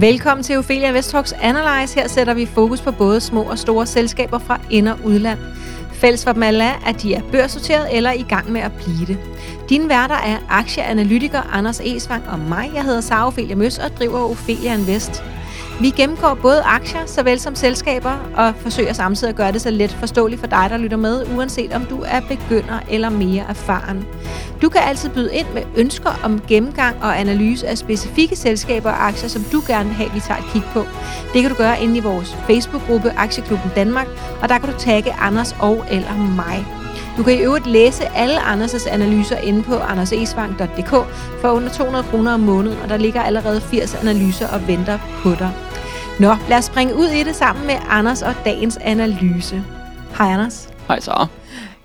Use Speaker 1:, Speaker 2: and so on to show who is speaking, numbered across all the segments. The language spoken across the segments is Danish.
Speaker 1: Velkommen til Ophelia Invest Analyze. Her sætter vi fokus på både små og store selskaber fra ind- og udland. Fælles for dem alle er, at de er børsnoteret eller i gang med at blive det. Dine værter er aktieanalytiker Anders Esvang og mig. Jeg hedder Sara Ophelia Møs og driver Ophelia Invest. Vi gennemgår både aktier såvel som selskaber og forsøger samtidig at gøre det så let forståeligt for dig, der lytter med, uanset om du er begynder eller mere erfaren. Du kan altid byde ind med ønsker om gennemgang og analyse af specifikke selskaber og aktier, som du gerne vil have, vi tager et kig på. Det kan du gøre inde i vores Facebook-gruppe Aktieklubben Danmark, og der kan du tagge Anders og eller mig. Du kan i øvrigt læse alle Anders' analyser inde på andersesvang.dk for under 200 kroner om måneden, og der ligger allerede 80 analyser og venter på dig. Nå, lad os springe ud i det sammen med Anders og dagens analyse. Hej Anders.
Speaker 2: Hej Sara.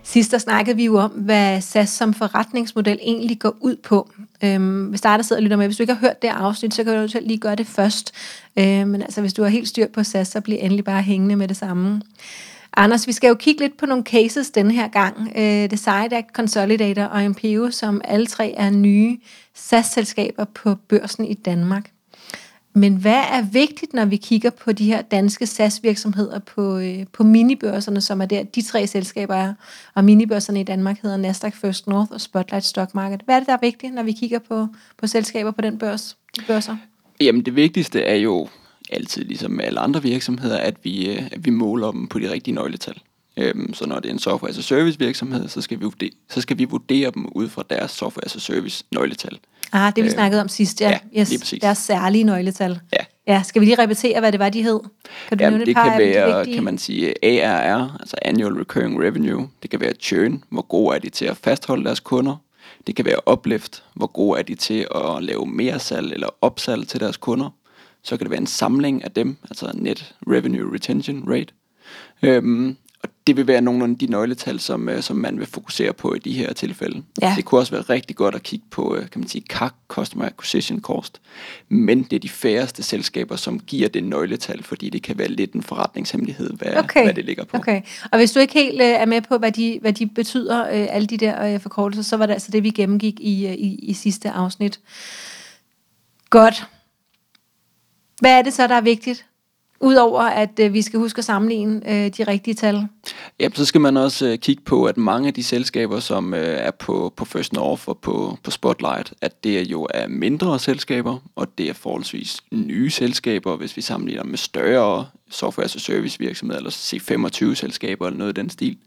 Speaker 1: Sidst der snakkede vi jo om, hvad SAS som forretningsmodel egentlig går ud på. Øhm, hvis der er, der sidder og lytter med, hvis du ikke har hørt det afsnit, så kan du lige gøre det først. Øhm, men altså, hvis du har helt styr på SAS, så bliver endelig bare hængende med det samme. Anders, vi skal jo kigge lidt på nogle cases denne her gang. Øh, Decide Act, Consolidator og MPO, som alle tre er nye SAS-selskaber på børsen i Danmark. Men hvad er vigtigt, når vi kigger på de her danske SAS-virksomheder på, øh, på minibørserne, som er der, de tre selskaber er, og minibørserne i Danmark hedder Nasdaq First North og Spotlight Stock Market. Hvad er det, der er vigtigt, når vi kigger på, på selskaber på den børs, de børser?
Speaker 2: Jamen det vigtigste er jo altid ligesom med alle andre virksomheder, at vi, øh, at vi måler dem på de rigtige nøgletal. Øhm, så når det er en software as a service virksomhed, så skal vi vurdere, så skal vi vurdere dem ud fra deres software as a service nøgletal.
Speaker 1: Ah, det vi øh, snakkede om sidst, ja.
Speaker 2: ja yes, lige præcis.
Speaker 1: Deres særlige nøgletal.
Speaker 2: Ja.
Speaker 1: Ja, skal vi lige repetere, hvad det var, de hed?
Speaker 2: Kan du ja, det kan være, kan man sige, ARR, altså Annual Recurring Revenue. Det kan være churn, hvor gode er de til at fastholde deres kunder. Det kan være uplift, hvor gode er de til at lave mere salg eller opsalg til deres kunder. Så kan det være en samling af dem, altså Net Revenue Retention Rate. Øhm, det vil være nogle af de nøgletal, som, øh, som man vil fokusere på i de her tilfælde.
Speaker 1: Ja.
Speaker 2: Det kunne også være rigtig godt at kigge på, øh, kan man sige, CAC, Customer Acquisition Cost. Men det er de færreste selskaber, som giver det nøgletal, fordi det kan være lidt en forretningshemmelighed, hvad,
Speaker 1: okay.
Speaker 2: hvad det ligger på.
Speaker 1: Okay. Og hvis du ikke helt øh, er med på, hvad de, hvad de betyder, øh, alle de der øh, forkortelser, så var det altså det, vi gennemgik i, øh, i, i sidste afsnit. Godt. Hvad er det så, der er vigtigt? Udover at øh, vi skal huske at sammenligne øh, de rigtige tal.
Speaker 2: Ja, så skal man også øh, kigge på, at mange af de selskaber, som øh, er på, på First North og på, på Spotlight, at det jo er mindre selskaber, og det er forholdsvis nye selskaber, hvis vi sammenligner med større software as a service virksomheder, eller C25 selskaber eller noget i den stil.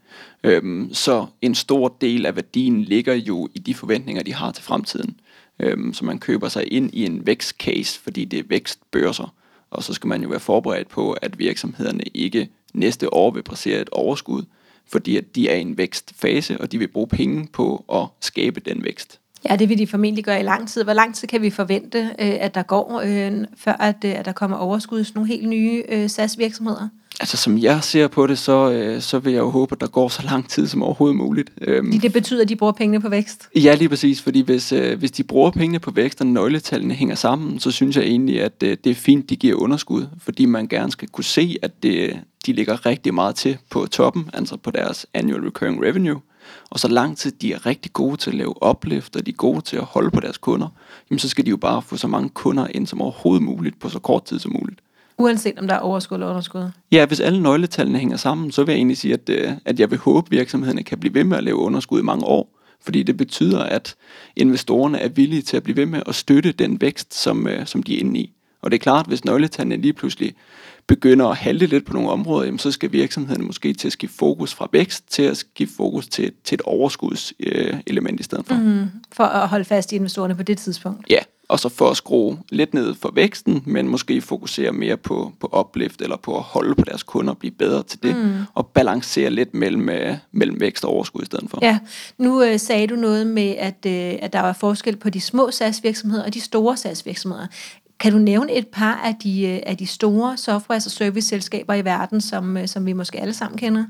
Speaker 2: Øhm, så en stor del af værdien ligger jo i de forventninger, de har til fremtiden. Øhm, så man køber sig ind i en vækstcase, fordi det er vækstbørser. Og så skal man jo være forberedt på, at virksomhederne ikke næste år vil præstere et overskud, fordi at de er i en vækstfase, og de vil bruge penge på at skabe den vækst.
Speaker 1: Ja, det vil de formentlig gøre i lang tid. Hvor lang tid kan vi forvente, øh, at der går, øh, før at, øh, at der kommer overskud i nogle helt nye SAS-virksomheder?
Speaker 2: Altså som jeg ser på det, så, øh, så vil jeg jo håbe, at der går så lang tid som overhovedet muligt.
Speaker 1: Øhm, det betyder, at de bruger pengene på vækst?
Speaker 2: Ja, lige præcis. Fordi hvis, øh, hvis de bruger pengene på vækst, og nøgletallene hænger sammen, så synes jeg egentlig, at øh, det er fint, de giver underskud. Fordi man gerne skal kunne se, at det, de ligger rigtig meget til på toppen, altså på deres annual recurring revenue. Og så lang tid de er rigtig gode til at lave uplift, og de er gode til at holde på deres kunder, jamen så skal de jo bare få så mange kunder ind som overhovedet muligt på så kort tid som muligt.
Speaker 1: Uanset om der er overskud eller underskud?
Speaker 2: Ja, hvis alle nøgletallene hænger sammen, så vil jeg egentlig sige, at, øh, at jeg vil håbe, at virksomhederne kan blive ved med at lave underskud i mange år. Fordi det betyder, at investorerne er villige til at blive ved med at støtte den vækst, som, øh, som de er inde i. Og det er klart, hvis nøgletallene lige pludselig begynder at halte lidt på nogle områder, jamen så skal virksomheden måske til at skifte fokus fra vækst til at skifte fokus til, til et overskudselement i stedet for.
Speaker 1: Mm, for at holde fast i investorerne på det tidspunkt.
Speaker 2: Ja, og så for at skrue lidt ned for væksten, men måske fokusere mere på, på uplift eller på at holde på deres kunder og blive bedre til det, mm. og balancere lidt mellem, øh, mellem vækst og overskud i stedet for.
Speaker 1: Ja, nu øh, sagde du noget med, at, øh, at der var forskel på de små SaaS-virksomheder og de store SaaS-virksomheder. Kan du nævne et par af de, øh, af de store software- og service-selskaber i verden, som, øh, som vi måske alle sammen kender?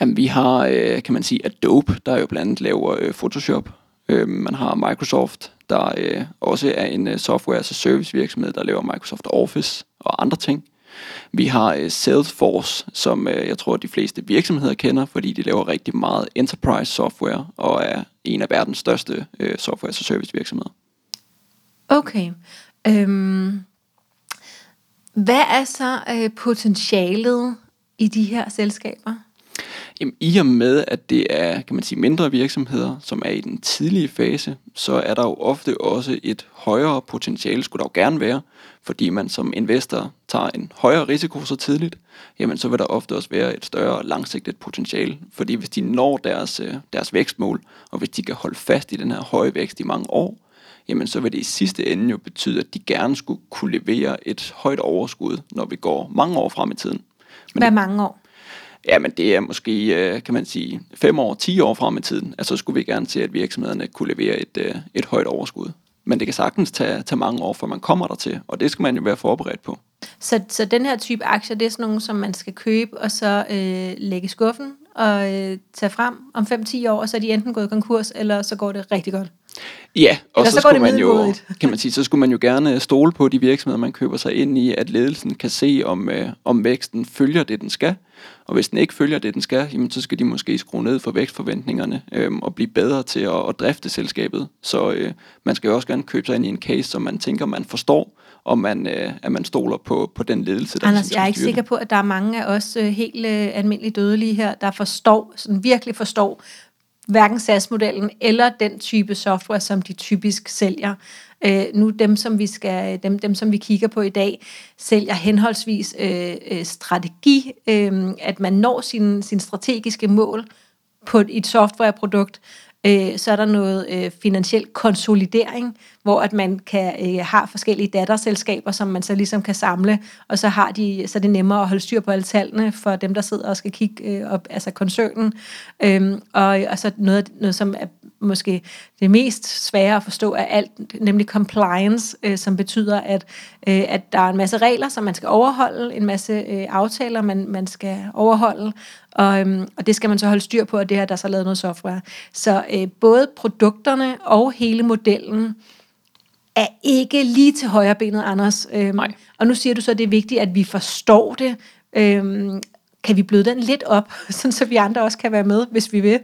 Speaker 2: Jamen, vi har, øh, kan man sige, Adobe, der jo blandt andet laver Photoshop. Man har Microsoft, der også er en software a service virksomhed, der laver Microsoft Office og andre ting. Vi har Salesforce, som jeg tror, de fleste virksomheder kender, fordi de laver rigtig meget enterprise software og er en af verdens største software as service virksomheder.
Speaker 1: Okay. Øhm, Hvad er så øh, potentialet i de her selskaber?
Speaker 2: Jamen, I og med, at det er kan man sige, mindre virksomheder, som er i den tidlige fase, så er der jo ofte også et højere potentiale, skulle der jo gerne være, fordi man som investor tager en højere risiko så tidligt, jamen så vil der ofte også være et større langsigtet potentiale. Fordi hvis de når deres, øh, deres vækstmål, og hvis de kan holde fast i den her høje vækst i mange år, jamen så vil det i sidste ende jo betyde, at de gerne skulle kunne levere et højt overskud, når vi går mange år frem i tiden.
Speaker 1: Men Hvad mange år?
Speaker 2: Ja, men det er måske, øh, kan man sige, fem år, ti år frem i tiden. Altså, så skulle vi gerne se, at virksomhederne kunne levere et, øh, et højt overskud. Men det kan sagtens tage, tage mange år, for man kommer der til, og det skal man jo være forberedt på.
Speaker 1: Så, så den her type aktier, det er sådan nogle, som man skal købe og så øh, lægge i skuffen og øh, tage frem om 5-10 år, og så er de enten gået konkurs, eller så går det rigtig godt.
Speaker 2: Ja, og
Speaker 1: Eller
Speaker 2: så,
Speaker 1: så
Speaker 2: skulle man jo, kan man sige, så skulle man jo gerne stole på de virksomheder, man køber sig ind i, at ledelsen kan se, om, øh, om væksten følger det, den skal. Og hvis den ikke følger det, den skal, jamen, så skal de måske skrue ned for vækstforventningerne øh, og blive bedre til at, at drifte selskabet. Så øh, man skal jo også gerne købe sig ind i en case, som man tænker, man forstår, og man, øh, at man stoler på, på den ledelse, der
Speaker 1: Anders,
Speaker 2: ligesom
Speaker 1: jeg er ikke sikker på, at der er mange af os øh, helt øh, almindelige dødelige her, der forstår, sådan virkelig forstår, hverken SaaS-modellen eller den type software, som de typisk sælger. Øh, nu dem som vi skal, dem, dem som vi kigger på i dag, sælger henholdsvis øh, øh, strategi, øh, at man når sine sin strategiske mål på et, et softwareprodukt. Øh, så er der noget øh, finansiel konsolidering, hvor at man kan øh, har forskellige datterselskaber, som man så ligesom kan samle, og så har de så er det nemmere at holde styr på alle tallene for dem, der sidder og skal kigge øh, op, altså koncernen. Øhm, og, og så noget, noget, som er måske det mest svære at forstå af alt, nemlig compliance, øh, som betyder, at, øh, at der er en masse regler, som man skal overholde, en masse øh, aftaler, man, man skal overholde, og, øhm, og det skal man så holde styr på, og det her, der er så lavet noget software. Så øh, både produkterne og hele modellen er ikke lige til højre benet, Anders. Øhm,
Speaker 2: Nej.
Speaker 1: og nu siger du så, at det er vigtigt, at vi forstår det. Øhm, kan vi bløde den lidt op, sådan så vi andre også kan være med, hvis vi vil?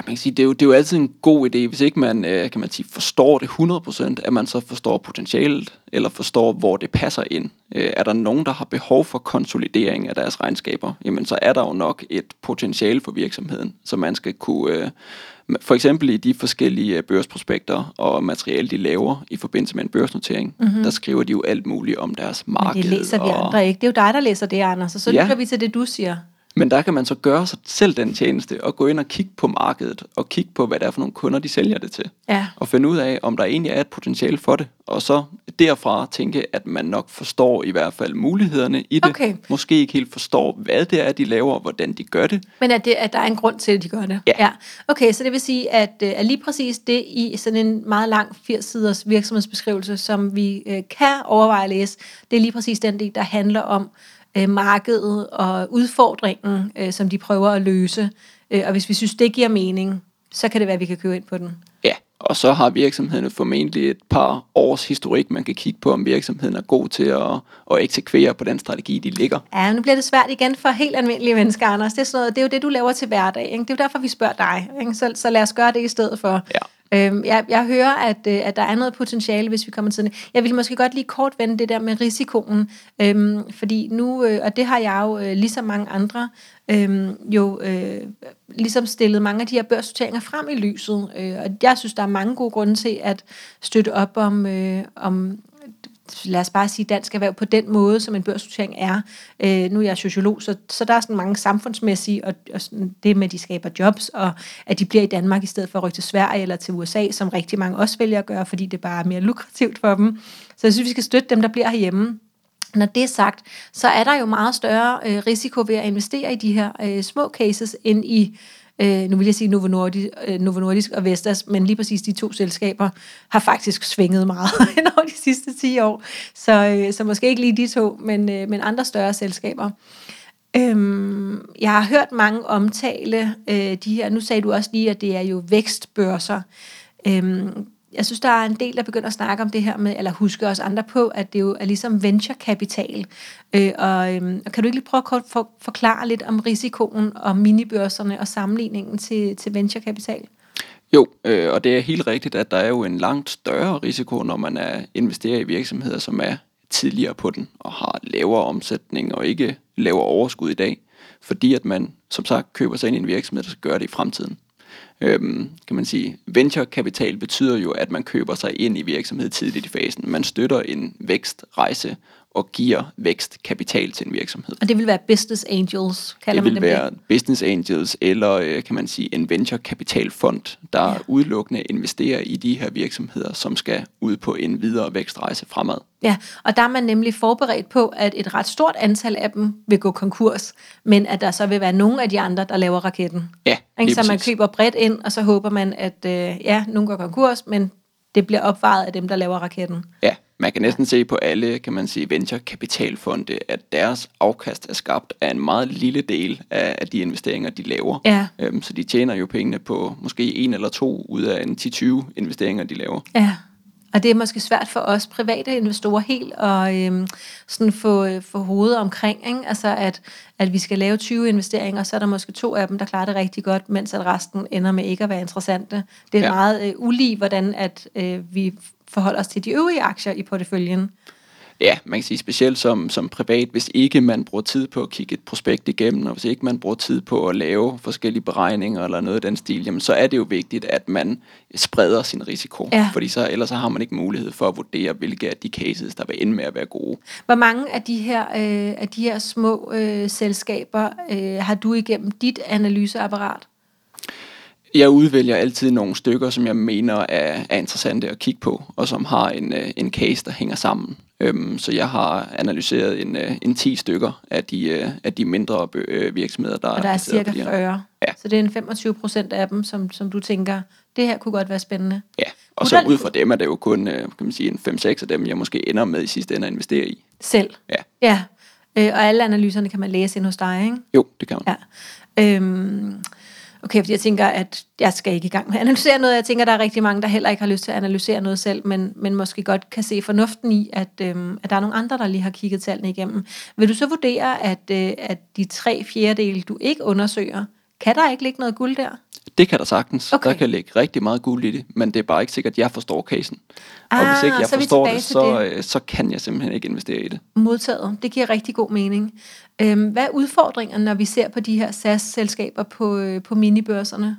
Speaker 2: Ja, man kan sige, det er, jo, det er jo altid en god idé, hvis ikke man, øh, kan man sige, forstår det 100%, at man så forstår potentialet, eller forstår, hvor det passer ind. Øh, er der nogen, der har behov for konsolidering af deres regnskaber, jamen så er der jo nok et potentiale for virksomheden, så man skal kunne, øh, for eksempel i de forskellige øh, børsprospekter og materiale, de laver i forbindelse med en børsnotering, mm-hmm. der skriver de jo alt muligt om deres
Speaker 1: Men
Speaker 2: marked.
Speaker 1: det læser vi
Speaker 2: og,
Speaker 1: andre ikke. Det er jo dig, der læser det, Anders. Og så
Speaker 2: Ja.
Speaker 1: lytter vi til det, du siger.
Speaker 2: Men der kan man så gøre sig selv den tjeneste, og gå ind og kigge på markedet, og kigge på, hvad det er for nogle kunder, de sælger det til.
Speaker 1: Ja.
Speaker 2: Og finde ud af, om der egentlig er et potentiale for det. Og så derfra tænke, at man nok forstår i hvert fald mulighederne i det.
Speaker 1: Okay.
Speaker 2: Måske ikke helt forstår, hvad det er, de laver, og hvordan de gør det.
Speaker 1: Men at, det, at der er en grund til, at de gør det.
Speaker 2: Ja.
Speaker 1: ja. Okay, så det vil sige, at, øh, at lige præcis det i sådan en meget lang 80-siders virksomhedsbeskrivelse, som vi øh, kan overveje at læse, det er lige præcis den del, der handler om øh, markedet og udfordringen, øh, som de prøver at løse. Øh, og hvis vi synes, det giver mening, så kan det være, at vi kan købe ind på den.
Speaker 2: Ja, og så har virksomhederne formentlig et par års historik, man kan kigge på, om virksomheden er god til at, at eksekvere på den strategi, de ligger.
Speaker 1: Ja, nu bliver det svært igen for helt almindelige mennesker, Anders. Det er, sådan noget, det er jo det, du laver til hverdag. Ikke? Det er jo derfor, vi spørger dig. Ikke? Så, så lad os gøre det i stedet for.
Speaker 2: Ja.
Speaker 1: Øhm, jeg, jeg hører, at, øh, at der er noget potentiale, hvis vi kommer til det. Jeg vil måske godt lige kort vende det der med risikoen, øhm, fordi nu, øh, og det har jeg jo øh, ligesom mange andre, øhm, jo øh, ligesom stillet mange af de her børsnoteringer frem i lyset. Øh, og jeg synes, der er mange gode grunde til at støtte op om, øh, om lad os bare sige dansk erhverv på den måde, som en børsnotering er. Øh, nu er jeg sociolog, så, så der er sådan mange samfundsmæssige, og, og sådan det med, at de skaber jobs, og at de bliver i Danmark i stedet for at rykke til Sverige eller til USA, som rigtig mange også vælger at gøre, fordi det bare er mere lukrativt for dem. Så jeg synes, vi skal støtte dem, der bliver herhjemme. Når det er sagt, så er der jo meget større øh, risiko ved at investere i de her øh, små cases, end i øh, nu vil jeg sige Novo Nordisk, øh, Novo Nordisk og Vestas, men lige præcis de to selskaber har faktisk svinget meget over de sidste 10 år. Så, øh, så måske ikke lige de to, men, øh, men andre større selskaber. Øhm, jeg har hørt mange omtale øh, de her, nu sagde du også lige, at det er jo vækstbørser. Øhm, jeg synes, der er en del, der begynder at snakke om det her med, eller huske os andre på, at det jo er ligesom venturekapital. Øh, og, øh, og kan du ikke lige prøve at kort for, forklare lidt om risikoen og minibørserne og sammenligningen til, til venturekapital?
Speaker 2: Jo, øh, og det er helt rigtigt, at der er jo en langt større risiko, når man er investerer i virksomheder, som er tidligere på den, og har lavere omsætning og ikke lavere overskud i dag, fordi at man, som sagt, køber sig ind i en virksomhed, der skal gøre det i fremtiden. Øhm, kan man sige, venturekapital betyder jo, at man køber sig ind i virksomhed tidligt i fasen. Man støtter en vækstrejse og giver vækstkapital til en virksomhed.
Speaker 1: Og det vil være business angels, kalder
Speaker 2: det
Speaker 1: man
Speaker 2: vil
Speaker 1: dem
Speaker 2: være business angels eller øh, kan man sige en venturekapitalfond, der
Speaker 1: Ja.
Speaker 2: udelukkende investerer i de her virksomheder, som skal ud på en videre vækstrejse fremad.
Speaker 1: Ja, og der er man nemlig forberedt på, at et ret stort antal af dem vil gå konkurs, men at der så vil være nogle af de andre, der laver raketten.
Speaker 2: Ja, lige
Speaker 1: Så man
Speaker 2: præcis.
Speaker 1: køber bredt ind, og så håber man, at øh, ja, nogen går konkurs, men det bliver opvejet af dem, der laver raketten.
Speaker 2: Ja, man kan næsten se på alle, kan man sige, venturekapitalfonde, at deres afkast er skabt af en meget lille del af, af de investeringer, de laver.
Speaker 1: Ja.
Speaker 2: Øhm, så de tjener jo pengene på måske en eller to ud af en 10-20 investeringer, de laver.
Speaker 1: Ja, og det er måske svært for os private investorer helt at øhm, sådan få, øh, få hovedet omkring, ikke? Altså at, at vi skal lave 20 investeringer, så er der måske to af dem, der klarer det rigtig godt, mens at resten ender med ikke at være interessante. Det er ja. Meget øh, ulige, hvordan at øh, vi forholder os til de øvrige aktier i porteføljen.
Speaker 2: Ja, man kan sige specielt som, som privat, hvis ikke man bruger tid på at kigge et prospekt igennem, og hvis ikke man bruger tid på at lave forskellige beregninger eller noget af den stil, jamen så er det jo vigtigt, at man spreder sin risiko.
Speaker 1: Ja.
Speaker 2: Fordi så, ellers så har man ikke mulighed for at vurdere, hvilke af de cases, der vil ende med at være gode.
Speaker 1: Hvor mange af de her, øh, af de her små øh, selskaber øh, har du igennem dit analyseapparat?
Speaker 2: Jeg udvælger altid nogle stykker, som jeg mener er, er interessante at kigge på, og som har en, øh, en case, der hænger sammen. Øhm, så jeg har analyseret en, øh, en 10 stykker af de, øh, af de mindre øh, virksomheder, der
Speaker 1: Og der er cirka
Speaker 2: på de her.
Speaker 1: 40.
Speaker 2: Ja.
Speaker 1: Så det er en 25 procent af dem, som, som du tænker, det her kunne godt være spændende.
Speaker 2: Ja, og
Speaker 1: Kunne
Speaker 2: så ud fra dem er det jo kun øh, kan man sige, en 5-6 af dem, jeg måske ender med i sidste ende at investere i.
Speaker 1: Selv.
Speaker 2: Ja,
Speaker 1: Ja. Øh, og alle analyserne kan man læse ind hos dig, ikke?
Speaker 2: jo, det kan man.
Speaker 1: Ja. Øhm, okay, fordi jeg tænker, at jeg skal ikke i gang med at analysere noget. Jeg tænker, der er rigtig mange, der heller ikke har lyst til at analysere noget selv, men, men måske godt kan se fornuften i, at, øhm, at der er nogle andre, der lige har kigget tallene igennem. Vil du så vurdere, at, øh, at de tre fjerdedele, du ikke undersøger, kan der ikke ligge noget guld der?
Speaker 2: Det kan der sagtens.
Speaker 1: Okay.
Speaker 2: Der kan ligge rigtig meget guld i det, men det er bare ikke sikkert, at jeg forstår casen. og
Speaker 1: Ah,
Speaker 2: hvis ikke jeg
Speaker 1: så
Speaker 2: forstår det så,
Speaker 1: det.
Speaker 2: øh, så kan jeg simpelthen ikke investere i det.
Speaker 1: Modtaget. Det giver rigtig god mening. Øhm, hvad er udfordringerne, når vi ser på de her SAS-selskaber på, øh, på minibørserne?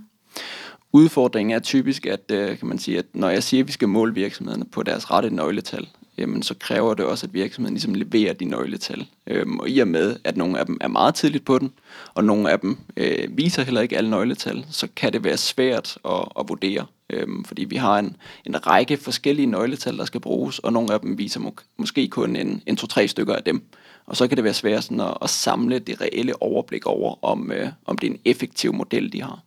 Speaker 2: Udfordringen er typisk, at, øh, kan man sige, at når jeg siger, at vi skal måle virksomhederne på deres rette nøgletal, jamen så kræver det også, at virksomheden ligesom leverer de nøgletal. Øhm, og i og med, at nogle af dem er meget tidligt på den, og nogle af dem øh, viser heller ikke alle nøgletal, så kan det være svært at, at vurdere. Øhm, fordi vi har en, en række forskellige nøgletal, der skal bruges, og nogle af dem viser må, måske kun en, en to-tre stykker af dem. Og så kan det være svært sådan at, at samle det reelle overblik over, om, øh, om det er en effektiv model, de har.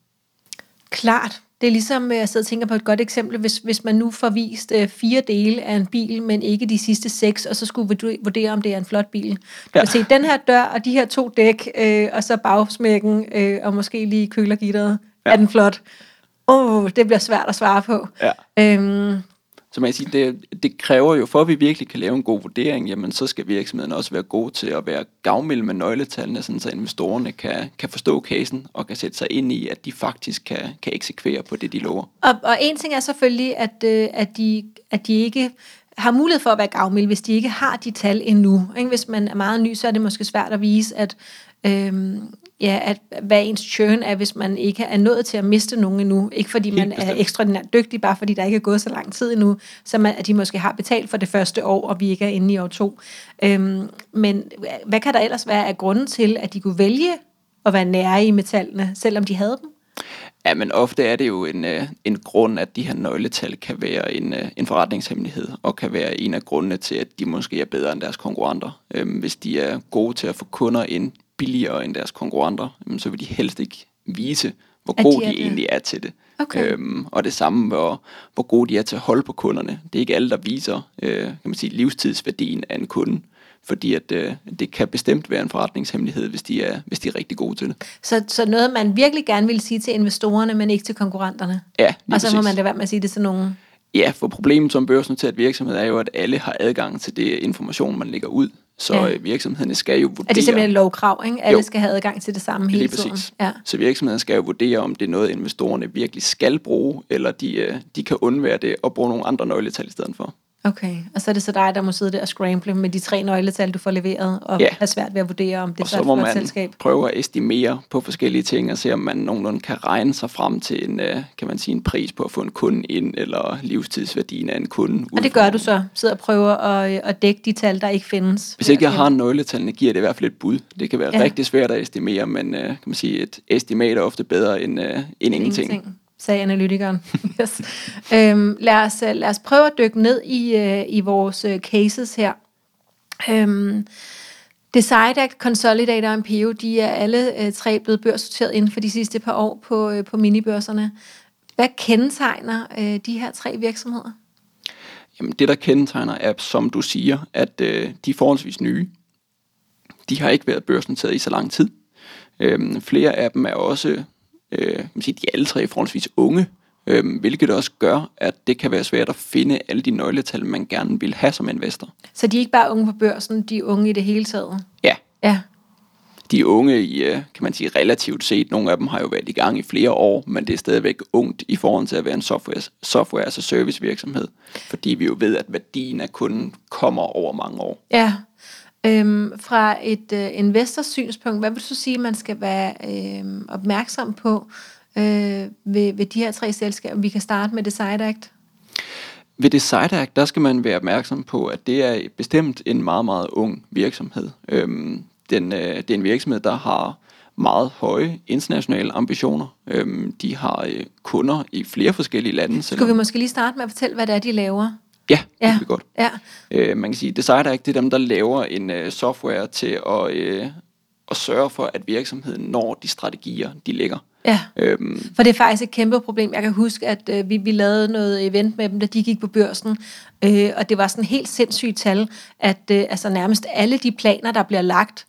Speaker 1: Klart. Det er ligesom, øh, jeg sidder og tænker på et godt eksempel, hvis, hvis man nu får vist øh, fire dele af en bil, men ikke de sidste seks, og så skulle vurdu- vurdere, om det er en flot bil. Du ja. Kan se den her dør, og de her to dæk, øh, og så bagsmækken, øh, og måske lige kølergitteret. Ja. Er den flot? Åh, oh, det bliver svært at svare på.
Speaker 2: Ja.
Speaker 1: Øhm,
Speaker 2: så man kan sige, det, det kræver jo, for at vi virkelig kan lave en god vurdering, jamen så skal virksomheden også være god til at være gavmild med nøgletallene, sådan så investorerne kan, kan forstå casen og kan sætte sig ind i, at de faktisk kan, kan eksekvere på det, de lover.
Speaker 1: Og, og en ting er selvfølgelig, at, øh, at, de, at de ikke har mulighed for at være gavmilde, hvis de ikke har de tal endnu. Ikke? Hvis man er meget ny, så er det måske svært at vise, at, øhm, ja, at hvad ens churn er, hvis man ikke er nået til at miste nogen endnu. Ikke fordi man er
Speaker 2: bestemt.
Speaker 1: ekstraordinært dygtig, bare fordi der ikke er gået så lang tid endnu, så man, at de måske har betalt for det første år, og vi ikke er inde i år to. Øhm, men hvad kan der ellers være af grunden til, at de kunne vælge at være nære i metallene, selvom de havde dem?
Speaker 2: Ja, men ofte er det jo en, øh, en grund, at de her nøgletal kan være en, øh, en forretningshemmelighed, og kan være en af grundene til, at de måske er bedre end deres konkurrenter. Øhm, hvis de er gode til at få kunder ind billigere end deres konkurrenter, jamen, så vil de helst ikke vise, hvor gode
Speaker 1: de
Speaker 2: de,
Speaker 1: er
Speaker 2: egentlig er til det.
Speaker 1: Okay.
Speaker 2: Øhm, og det samme, hvor, hvor gode de er til at holde på kunderne. Det er ikke alle, der viser øh, kan man sige, livstidsværdien af en kunde, fordi at, øh, det kan bestemt være en forretningshemmelighed, hvis de er, hvis de er rigtig gode til det.
Speaker 1: Så, så noget, man virkelig gerne vil sige til investorerne, men ikke til konkurrenterne.
Speaker 2: Ja,
Speaker 1: Og så må
Speaker 2: præcis.
Speaker 1: man lade være med at sige det til nogen.
Speaker 2: Ja, for problemet som børsnoteret virksomhed er jo, at alle har adgang til det information, man lægger ud. Så
Speaker 1: Ja.
Speaker 2: ja. virksomhederne skal jo vurdere...
Speaker 1: Er det simpelthen et lovkrav, ikke? Alle
Speaker 2: Jo.
Speaker 1: skal have adgang til det samme hele
Speaker 2: Lige
Speaker 1: tiden.
Speaker 2: præcis.
Speaker 1: Ja.
Speaker 2: Så virksomheden skal jo vurdere, om det er noget, investorerne virkelig skal bruge, eller de, øh, de kan undvære det og bruge nogle andre nøgletal i stedet for.
Speaker 1: Okay, og så er det så dig, der må sidde der og scramble med de tre nøgletal, du får leveret, og
Speaker 2: Ja.
Speaker 1: have svært ved at vurdere, om det
Speaker 2: Og
Speaker 1: så er
Speaker 2: så
Speaker 1: et
Speaker 2: må
Speaker 1: flot
Speaker 2: man
Speaker 1: selskab.
Speaker 2: prøve at estimere på forskellige ting, og se om man nogenlunde kan regne sig frem til en, øh, kan man sige, en pris på at få en kunde ind, eller livstidsværdien af en kunde.
Speaker 1: Og det gør du så, sidder og prøver at, øh, at dække de tal, der ikke findes.
Speaker 2: Hvis ikke jeg har nøgletallene, giver det i hvert fald et bud. Det kan være
Speaker 1: Ja.
Speaker 2: rigtig svært at estimere, men øh, kan man sige, et estimat er ofte bedre end, end ingenting
Speaker 1: sagde analytikeren. yes. øhm, lad, os, øh, lad os prøve at dykke ned i, øh, i vores øh, cases her. Øhm, Decidact, Consolidator og Impeo, de er alle øh, tre blevet børsnoteret inden for de sidste par år på, øh, på minibørserne. Hvad kendetegner øh, de her tre virksomheder?
Speaker 2: Jamen, det, der kendetegner er, som du siger, at øh, de er forholdsvis nye. De har ikke været børsnoteret i så lang tid. Øhm, flere af dem er også, øh, kan man sige, de er alle tre forholdsvis unge, øhm, hvilket også gør, at det kan være svært at finde alle de nøgletal, man gerne vil have som investor.
Speaker 1: Så de er ikke bare unge på børsen, de er unge i det hele taget.
Speaker 2: Ja,
Speaker 1: Ja,
Speaker 2: de er unge i, øh, kan man sige, relativt set. Nogle af dem har jo været i gang i flere år, men det er stadigvæk ungt i forhold til at være en software, software as a service virksomhed. Fordi vi jo ved, at værdien af kunden kommer over mange år.
Speaker 1: ja. Øhm, fra et øh, investors synspunkt, hvad vil du sige, man skal være øh, opmærksom på øh, ved, ved de her tre selskaber? Vi kan starte med Decidact.
Speaker 2: Ved Decidac, der skal man være opmærksom på, at det er bestemt en meget, meget ung virksomhed. Øhm, den, øh, det er en virksomhed, der har meget høje internationale ambitioner. Øhm, de har øh, kunder i flere forskellige lande.
Speaker 1: Skulle vi måske lige starte med at fortælle, hvad det er, de laver?
Speaker 2: Ja, det
Speaker 1: Ja.
Speaker 2: kan vi godt.
Speaker 1: Ja,
Speaker 2: Øh, man kan sige, Decidac, det er dem, der laver en øh, software til at, øh, at sørge for, at virksomheden når de strategier, de lægger.
Speaker 1: ja.
Speaker 2: Øhm,
Speaker 1: For det er faktisk et kæmpe problem. Jeg kan huske, at øh, vi, vi lavede noget event med dem, da de gik på børsen, øh, og det var sådan helt sindssygt tal, at øh, altså nærmest alle de planer, der bliver lagt,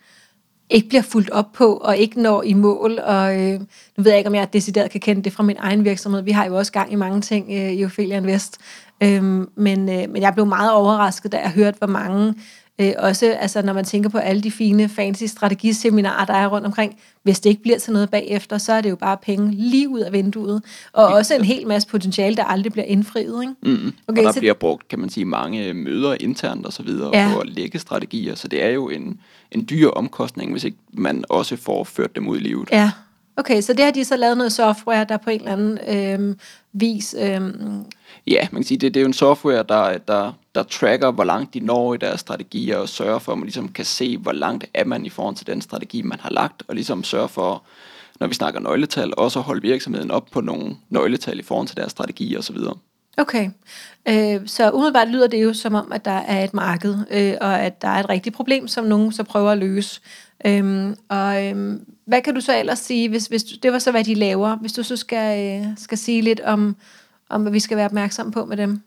Speaker 1: ikke bliver fuldt op på, og ikke når i mål. Og øh, nu ved jeg ikke, om jeg decideret kan kende det fra min egen virksomhed. Vi har jo også gang i mange ting øh, i Ophelia Invest. Øhm, men, øh, men jeg blev meget overrasket, da jeg hørte, hvor mange, øh, også altså, når man tænker på alle de fine, fancy strategiseminarer, der er rundt omkring, hvis det ikke bliver til noget bagefter, så er det jo bare penge lige ud af vinduet. Og også en hel masse potentiale, der aldrig bliver indfriet. Ikke?
Speaker 2: Mm,
Speaker 1: Okay,
Speaker 2: og der
Speaker 1: så-
Speaker 2: bliver brugt, kan man sige, mange møder internt og så videre
Speaker 1: Ja.
Speaker 2: på at lægge strategier, så det er jo en, en dyr omkostning, hvis ikke man også får ført dem ud i livet.
Speaker 1: Ja, okay, så det har de så lavet noget software, der på en eller anden øh, vis... Øh,
Speaker 2: Ja, man kan sige, det, det er jo en software, der, der, der tracker, hvor langt de når i deres strategier, og sørger for, at man ligesom kan se, hvor langt er man i forhold til den strategi, man har lagt, og ligesom sørge for, når vi snakker nøgletal, også at holde virksomheden op på nogle nøgletal i forhold til deres strategi og så videre.
Speaker 1: Okay, øh, så umiddelbart lyder det jo som om, at der er et marked, øh, og at der er et rigtigt problem, som nogen så prøver at løse. Øhm, og øhm, hvad kan du så ellers sige, hvis, hvis du, det var så, hvad de laver, hvis du så skal, øh, skal sige lidt om, om, hvad vi skal være opmærksom på med dem?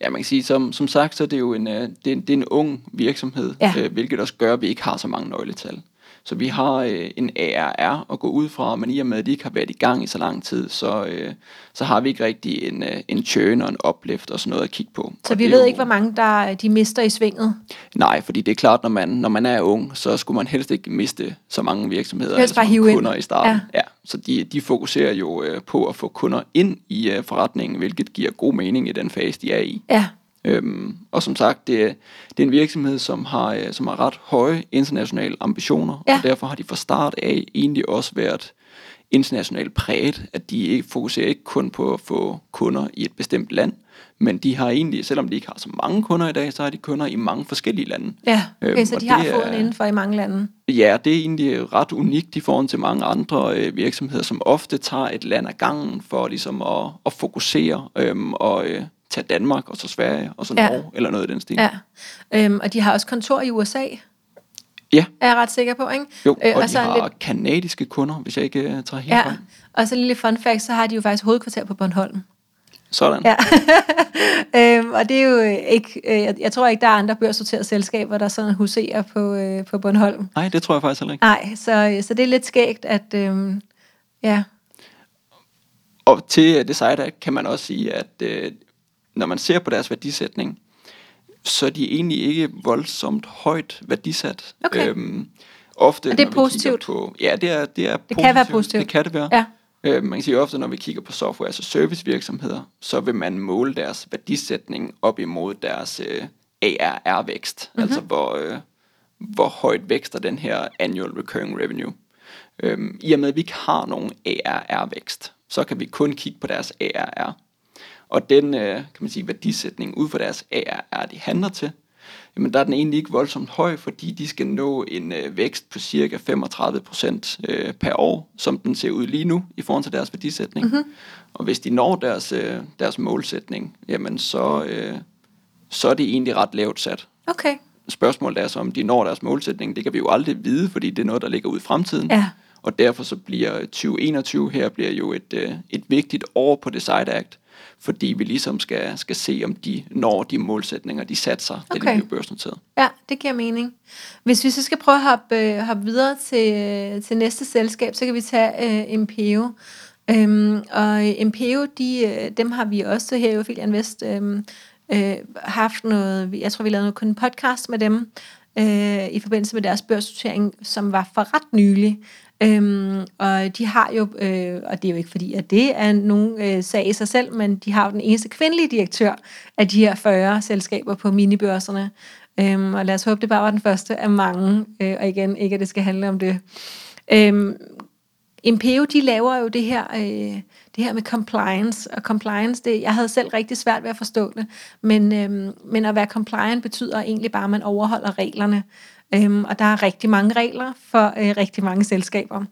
Speaker 2: Ja, man kan sige, som, som sagt, så er det jo en, øh, det er, en- det er en ung virksomhed,
Speaker 1: Ja.
Speaker 2: øh, hvilket også gør, at vi ikke har så mange nøgletal. Så vi har øh, en ARR at gå ud fra, men i og med, at de ikke har været i gang i så lang tid, så, øh, så har vi ikke rigtig en, øh, en churn og en uplift og sådan noget at kigge på.
Speaker 1: Så
Speaker 2: Og
Speaker 1: vi ved
Speaker 2: jo-
Speaker 1: ikke, hvor mange der de mister i svinget.
Speaker 2: Nej, fordi det er klart, når man, når man er ung, så skulle man helst ikke miste så mange virksomheder,
Speaker 1: Helst
Speaker 2: eller så
Speaker 1: bare hive ind.
Speaker 2: kunder i starten.
Speaker 1: Ja.
Speaker 2: Ja. Ja, så de, de fokuserer jo øh, på at få kunder ind i øh, forretningen, hvilket giver god mening i den fase, de er i.
Speaker 1: Ja,
Speaker 2: Øhm, og som sagt, det er, det er en virksomhed, som har, øh, som har ret høje internationale ambitioner,
Speaker 1: Ja.
Speaker 2: og derfor har de fra start af egentlig også været internationalt præget, at de ikke fokuserer ikke kun på at få kunder i et bestemt land, men de har egentlig, selvom de ikke har så mange kunder i dag, så har de kunder i mange forskellige lande.
Speaker 1: ja. Okay,
Speaker 2: Øhm,
Speaker 1: så de har foden
Speaker 2: er-
Speaker 1: indenfor i mange lande.
Speaker 2: Ja, det er egentlig ret unikt i forhold til mange andre øh, virksomheder, som ofte tager et land ad gangen for ligesom at, at fokusere øhm, og øh, tage Danmark og så Sverige og så
Speaker 1: Ja.
Speaker 2: Norge eller noget i den stil.
Speaker 1: Ja, øhm, og de har også kontor i USA,
Speaker 2: Ja,
Speaker 1: er jeg ret sikker på, ikke?
Speaker 2: jo,
Speaker 1: Øh,
Speaker 2: og de
Speaker 1: så
Speaker 2: har
Speaker 1: lidt-
Speaker 2: kanadiske kunder, hvis jeg ikke uh, tager helt
Speaker 1: Ja,
Speaker 2: fejl.
Speaker 1: og så lille fun fact, så har de jo faktisk hovedkvarter på Bornholm.
Speaker 2: Sådan.
Speaker 1: Ja, øhm, og det er jo øh, ikke, øh, jeg, jeg tror ikke, der er andre børssorterede selskaber, der sådan huserer på, øh, på Bornholm.
Speaker 2: Nej, det tror jeg faktisk heller ikke.
Speaker 1: Nej, så, øh, så det er lidt skægt, at øh, ja,
Speaker 2: Og til det site kan man også sige, at øh, når man ser på deres værdisætning, så er de egentlig ikke voldsomt højt værdisat.
Speaker 1: Okay.
Speaker 2: Øhm, ofte,
Speaker 1: Og det er positivt?
Speaker 2: På, ja, det er, det er
Speaker 1: det kan være positivt.
Speaker 2: Det kan det være.
Speaker 1: Ja,
Speaker 2: Øh, man kan sige ofte, når vi kigger på software, altså service virksomheder, så vil man måle deres værdisætning op imod deres øh, ARR-vækst, mm-hmm. altså hvor, øh, hvor højt vækster den her annual recurring revenue. Øhm, I og med, at vi ikke har nogen ARR-vækst, så kan vi kun kigge på deres ARR. Og den øh, kan man sige, værdisætning ud fra deres ARR, de handler til, jamen der er den egentlig ikke voldsomt høj, fordi de skal nå en øh, vækst på cirka 35% øh, per år, som den ser ud lige nu i forhold til deres værdisætning. Mm-hmm. Og hvis de når deres, øh, deres målsætning, jamen så, øh, så er det egentlig ret lavt sat.
Speaker 1: Okay.
Speaker 2: Spørgsmålet er så, om de når deres målsætning. Det kan vi jo aldrig vide, fordi det er noget, der ligger ud i fremtiden.
Speaker 1: Ja.
Speaker 2: Og derfor så bliver 2021 her bliver jo et, øh, et vigtigt år på Decide Act, fordi vi ligesom skal, skal se, om de når de målsætninger, de satser, okay. da de bliver børsnoteret.
Speaker 1: Ja, det giver mening. Hvis vi så skal prøve at hoppe, øh, hoppe videre til, til næste selskab, så kan vi tage uh, Impeo. Øhm, og Impeo, de, øh, dem har vi også her i Ophelia Invest øhm, øh, haft noget, jeg tror vi lavede noget kun en podcast med dem, øh, i forbindelse med deres børsnotering, som var for ret nylig. Øhm, og de har jo, øh, og det er jo ikke fordi, at det er nogen øh, sag i sig selv, men de har jo den eneste kvindelige direktør af de her 40 selskaber på minibørserne. Øhm, og lad os håbe, det bare var den første af mange, øh, og igen, ikke at det skal handle om det. Øhm, Impeo, de laver jo det her, øh, det her med compliance, og compliance, det, jeg havde selv rigtig svært ved at forstå det, men, øh, men at være compliant betyder egentlig bare, at man overholder reglerne. øh, og der er rigtig mange regler for øh, rigtig mange selskaber.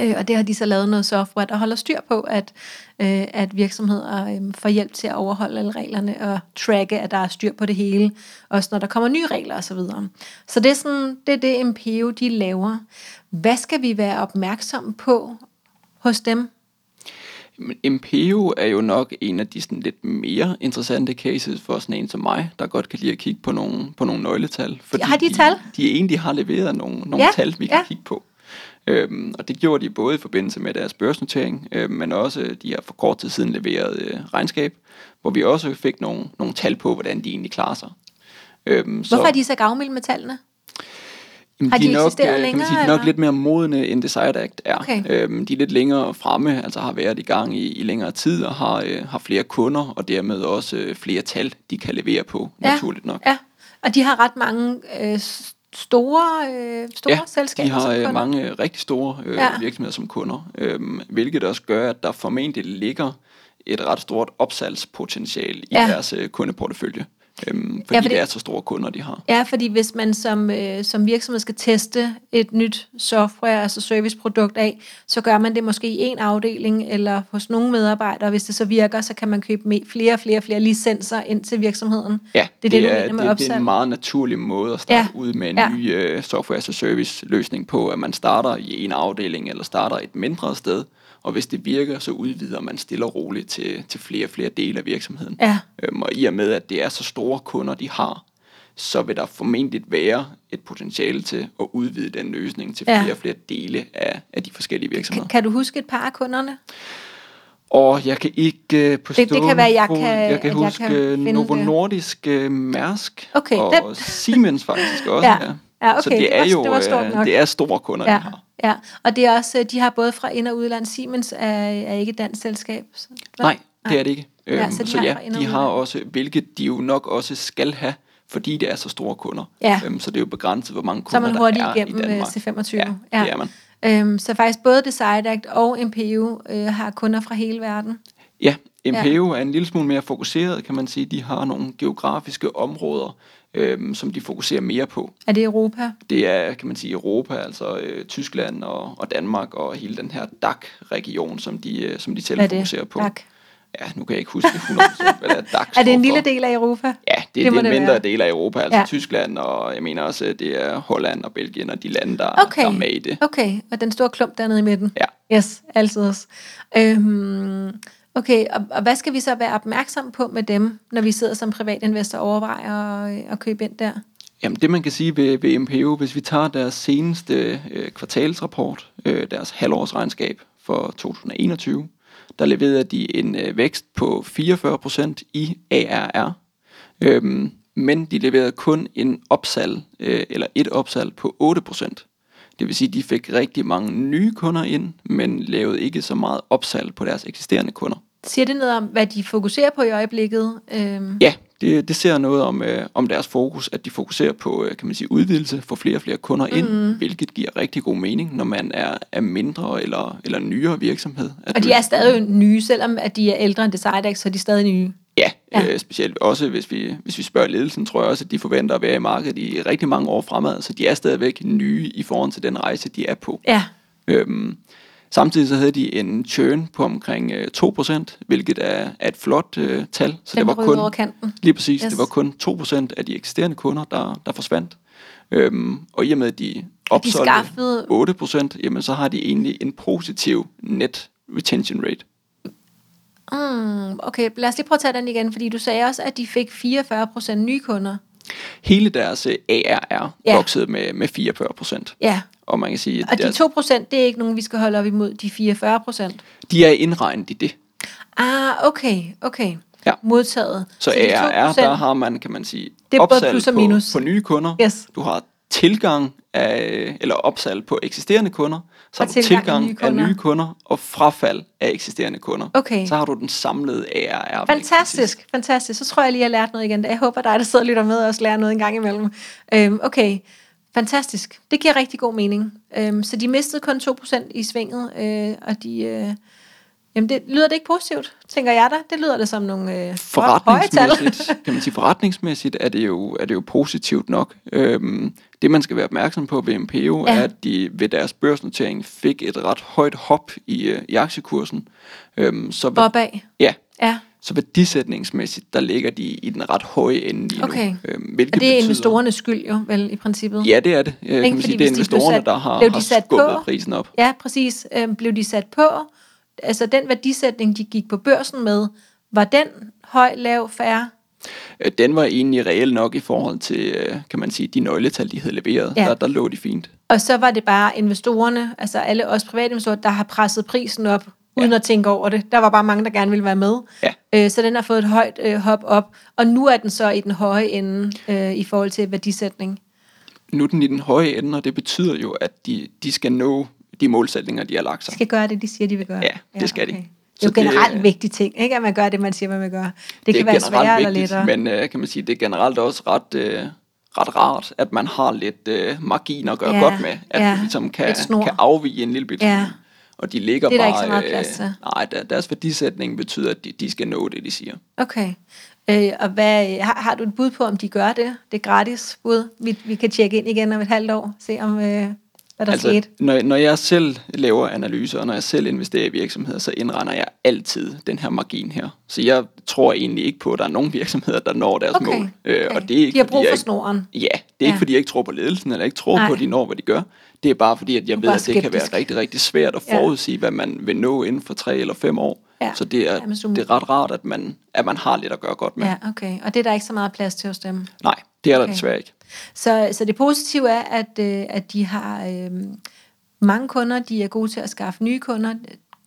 Speaker 1: Øh, og det har de så lavet noget software, der holder styr på, at, øh, at virksomheder øh, får hjælp til at overholde alle reglerne og tracke, at der er styr på det hele, også når der kommer nye regler osv. Så, videre. så det er sådan, det er det MPO, de laver. Hvad skal vi være opmærksomme på hos dem?
Speaker 2: MPO er jo nok en af de sådan lidt mere interessante cases for sådan en som mig, der godt kan lide at kigge på nogle, på nogle nøgletal.
Speaker 1: Fordi har de, de tal?
Speaker 2: De egentlig har leveret nogle, nogle ja, tal, vi kan ja. kigge på. Øhm, og det gjorde de både i forbindelse med deres børsnotering, øh, men også de har for kort tid siden leveret øh, regnskab, hvor vi også fik nogle, nogle tal på, hvordan de egentlig klarer sig.
Speaker 1: Øhm, Hvorfor så, er de så gavmilde med tallene?
Speaker 2: Har de, de nok, eksisteret længere? Kan man sige, de er nok lidt mere modne, end Desired Act er. Okay. Øhm, de er lidt længere fremme, altså har været i gang i, i længere tid, og har, øh, har flere kunder, og dermed også øh, flere tal, de kan levere på, ja. naturligt nok.
Speaker 1: Ja, og de har ret mange øh, store, øh, store
Speaker 2: ja,
Speaker 1: selskaber
Speaker 2: de har øh, mange rigtig store øh, ja. virksomheder som kunder, øh, hvilket også gør, at der formentlig ligger et ret stort opsalgspotentiale i ja. deres øh, kundeportefølje. Øhm, fordi, ja, fordi det er så store kunder, de har.
Speaker 1: Ja, fordi hvis man som, øh, som virksomhed skal teste et nyt software, altså serviceprodukt af, så gør man det måske i en afdeling eller hos nogle medarbejdere. Hvis det så virker, så kan man købe med flere og flere flere licenser ind til virksomheden.
Speaker 2: Ja, det er det, det, er, med det, det er en meget naturlig måde at starte ja. ud med en ja. ny øh, software as a service løsning på, at man starter i en afdeling eller starter et mindre sted, og hvis det virker, så udvider man stille og roligt til, til flere og flere dele af virksomheden.
Speaker 1: Ja.
Speaker 2: Øhm, og i og med, at det er så store kunder, de har, så vil der formentlig være et potentiale til at udvide den løsning til flere ja. og flere dele af, af de forskellige virksomheder.
Speaker 1: Kan, kan du huske et par af kunderne?
Speaker 2: Og jeg kan ikke uh, på
Speaker 1: det, det kan være, jeg kan,
Speaker 2: jeg kan huske jeg kan Novo Nordisk, uh, Mærsk
Speaker 1: okay,
Speaker 2: og den. Siemens faktisk også. ja. Ja.
Speaker 1: Ja, okay.
Speaker 2: Så det er jo det, var øh, det er store kunder,
Speaker 1: ja.
Speaker 2: de har.
Speaker 1: Ja, og det er også, øh, de har både fra ind- og udland. Siemens er, er ikke et dansk selskab. Så,
Speaker 2: Nej, det er det ikke. Ja, så, øhm, de så ja, de har også, hvilket de jo nok også skal have, fordi det er så store kunder.
Speaker 1: Ja.
Speaker 2: Øhm, så det er jo begrænset, hvor mange kunder
Speaker 1: der er
Speaker 2: igennem i Danmark.
Speaker 1: C25.
Speaker 2: Ja, ja, det er man.
Speaker 1: Øhm, så faktisk både Decide Act og MPU øh, har kunder fra hele verden.
Speaker 2: Ja, MPU ja. er en lille smule mere fokuseret, kan man sige. De har nogle geografiske områder, øhm, som de fokuserer mere på.
Speaker 1: Er det Europa?
Speaker 2: Det er, kan man sige, Europa, altså øh, Tyskland og, og Danmark og hele den her DAC-region, som de, øh, som de selv fokuserer på.
Speaker 1: DAC?
Speaker 2: Ja, nu kan jeg ikke huske det 100%, hvad det er DAC
Speaker 1: Er det en lille del af Europa?
Speaker 2: Ja, det, det, det er en mindre være. del af Europa, altså ja. Tyskland, og jeg mener også, det er Holland og Belgien og de lande, der,
Speaker 1: okay.
Speaker 2: der er med i det.
Speaker 1: Okay, og den store klump dernede i midten?
Speaker 2: Ja.
Speaker 1: Yes, altid også. Øhm, Okay, og, og hvad skal vi så være opmærksom på med dem, når vi sidder som privatinvestor og overvejer at, at købe ind der?
Speaker 2: Jamen det man kan sige ved, ved MPO, hvis vi tager deres seneste øh, kvartalsrapport, øh, deres halvårsregnskab for 2021, der leverede de en øh, vækst på 44% i ARR. Øhm, men de leverede kun en opsalg, øh, eller et opsalg på 8%. Det vil sige, at de fik rigtig mange nye kunder ind, men lavede ikke så meget opsalg på deres eksisterende kunder.
Speaker 1: Siger det noget om, hvad de fokuserer på i øjeblikket? Øhm,
Speaker 2: Ja, det, det ser noget om, øh, om deres fokus, at de fokuserer på øh, kan man sige, udvidelse, få flere og flere kunder ind, mm. hvilket giver rigtig god mening, når man er, er mindre eller, eller nyere virksomhed. At
Speaker 1: og de
Speaker 2: du-
Speaker 1: er stadig nye, selvom at de er ældre end Decidex, så er de stadig nye.
Speaker 2: Ja,
Speaker 1: Ja.
Speaker 2: Øh, specielt også hvis vi, hvis vi spørger ledelsen, tror jeg også, at de forventer at være i markedet i rigtig mange år fremad, så de er stadigvæk nye i forhold til den rejse, de er på.
Speaker 1: Ja,
Speaker 2: Øhm, samtidig så havde de en churn på omkring øh, 2%, hvilket er, er et flot øh, tal. Så
Speaker 1: den
Speaker 2: det var kun,
Speaker 1: over kanten.
Speaker 2: lige præcis,
Speaker 1: Yes.
Speaker 2: det var kun 2% af de eksisterende kunder, der, der forsvandt. Øhm, og i og med, at de opsolgte
Speaker 1: skaffede-
Speaker 2: 8%, jamen så har de egentlig en positiv net retention rate.
Speaker 1: Mm, okay, lad os lige prøve at tage den igen, fordi du sagde også, at de fik 44% nye kunder.
Speaker 2: Hele deres øh, ARR
Speaker 1: Ja.
Speaker 2: voksede med, med 44 procent.
Speaker 1: Ja,
Speaker 2: Og man kan sige,
Speaker 1: og
Speaker 2: at
Speaker 1: de
Speaker 2: deres,
Speaker 1: 2%, det er ikke nogen, vi skal holde op imod de 44%.
Speaker 2: de er indregnet i det.
Speaker 1: Ah, okay, okay.
Speaker 2: Ja.
Speaker 1: Modtaget.
Speaker 2: Så, så ARR,
Speaker 1: 2%,
Speaker 2: der har man, kan man sige,
Speaker 1: Det er både plus og
Speaker 2: på,
Speaker 1: minus.
Speaker 2: på nye kunder.
Speaker 1: Yes.
Speaker 2: Du har tilgang af, eller opsalg på eksisterende kunder. Så
Speaker 1: Og
Speaker 2: har du
Speaker 1: tilgang af
Speaker 2: tilgang
Speaker 1: nye
Speaker 2: af
Speaker 1: kunder.
Speaker 2: nye kunder og frafald af eksisterende kunder.
Speaker 1: Okay.
Speaker 2: Så har du den samlede ARR.
Speaker 1: Fantastisk, fantastisk. Så tror jeg lige, jeg har lært noget igen. Jeg håber, dig, der sidder og lytter med, også lærer noget en gang imellem. Øhm, okay, fantastisk. Det giver rigtig god mening. Øhm, så de mistede kun 2% i svinget, øh, og de... Øh, jamen, det lyder det ikke positivt, tænker jeg da. Det lyder det som nogle øh,
Speaker 2: forretningsmæssigt, kan man sige, forretningsmæssigt er det jo, er det jo positivt nok. Øhm, det man skal være opmærksom på ved MPO,
Speaker 1: Ja.
Speaker 2: er, at de ved deres børsnotering fik et ret højt hop i, øh, i aktiekursen. Øhm, så,
Speaker 1: Opad.
Speaker 2: ja,
Speaker 1: Ja,
Speaker 2: så værdisætningsmæssigt, der ligger de i den ret høje ende lige
Speaker 1: Okay.
Speaker 2: nu. Øhm, hvilket
Speaker 1: og det er
Speaker 2: betyder,
Speaker 1: investorernes skyld jo, vel, i princippet.
Speaker 2: Ja, det er det. Øh, kan man sige, det er
Speaker 1: hvis de
Speaker 2: investorerne,
Speaker 1: sat-
Speaker 2: der har,
Speaker 1: blev de
Speaker 2: har
Speaker 1: sat
Speaker 2: skubbet
Speaker 1: på-
Speaker 2: prisen op.
Speaker 1: Ja, præcis. Øhm, blev de sat på? Altså, den værdisætning, de gik på børsen med, var den høj, lav, færre?
Speaker 2: Øh, Den var egentlig reel nok i forhold til, øh, kan man sige, de nøgletal, de havde leveret.
Speaker 1: Ja.
Speaker 2: Der, der lå de fint.
Speaker 1: Og så var det bare investorerne, altså alle os private investorer, der har presset prisen op, uden
Speaker 2: Ja.
Speaker 1: at tænke over det. Der var bare mange, der gerne ville være med.
Speaker 2: Ja.
Speaker 1: Øh, så den har fået et højt øh, hop op, og nu er den så i den høje ende øh, i forhold til værdisætning.
Speaker 2: Nu er den i den høje ende, og det betyder jo, at de, de skal nå de målsætninger, de har lagt sig.
Speaker 1: De skal gøre det, de siger, de vil gøre.
Speaker 2: Ja, det skal de.
Speaker 1: Det er
Speaker 2: Så
Speaker 1: jo
Speaker 2: det-
Speaker 1: generelt en vigtig ting, ikke? at man gør det, man siger, man vil gøre. Det, det kan være sværere eller
Speaker 2: vigtigt,
Speaker 1: lettere.
Speaker 2: Men øh, kan man sige, det er generelt også ret, øh, ret rart, at man har lidt øh, margin at gøre
Speaker 1: Ja,
Speaker 2: godt med. At
Speaker 1: ja,
Speaker 2: du ligesom kan, kan afvige en lille bit.
Speaker 1: Ja.
Speaker 2: Og de ligger
Speaker 1: Det er der
Speaker 2: bare...
Speaker 1: ikke så meget plads til.
Speaker 2: nej, der, deres værdisætning betyder, at de, de skal nå det, de siger.
Speaker 1: Okay. Øh, og hvad, har, har du et bud på, om de gør det? Det er gratis bud. Vi, vi kan tjekke ind igen om et halvt år, se om, øh, hvad der altså, skete.
Speaker 2: når, når jeg selv laver analyser, og når jeg selv investerer i virksomheder, så indregner jeg altid den her margin her. Så jeg tror egentlig ikke på, at der er nogen virksomheder, der når deres
Speaker 1: Okay.
Speaker 2: mål. Øh,
Speaker 1: okay.
Speaker 2: Og det er ikke,
Speaker 1: de har brug
Speaker 2: jeg
Speaker 1: for
Speaker 2: ikke-
Speaker 1: snoren.
Speaker 2: Ja, det er
Speaker 1: Ja.
Speaker 2: ikke fordi, jeg ikke tror på ledelsen, eller ikke tror
Speaker 1: Nej.
Speaker 2: på, at de når, hvad de gør. Det er bare fordi, at jeg ved, at det kan
Speaker 1: skeptisk.
Speaker 2: være rigtig, rigtig svært at
Speaker 1: Ja.
Speaker 2: forudsige, hvad man vil nå inden for tre eller fem år.
Speaker 1: Ja.
Speaker 2: Så det er,
Speaker 1: Nærmest
Speaker 2: det er ret rart, at man, at man har lidt at gøre godt med.
Speaker 1: Ja, okay. Og det er der ikke så meget plads til hos dem.
Speaker 2: Nej, det er der
Speaker 1: Okay.
Speaker 2: desværre ikke.
Speaker 1: Så, så det positive er, at, øh, at de har øh, mange kunder, de er gode til at skaffe nye kunder,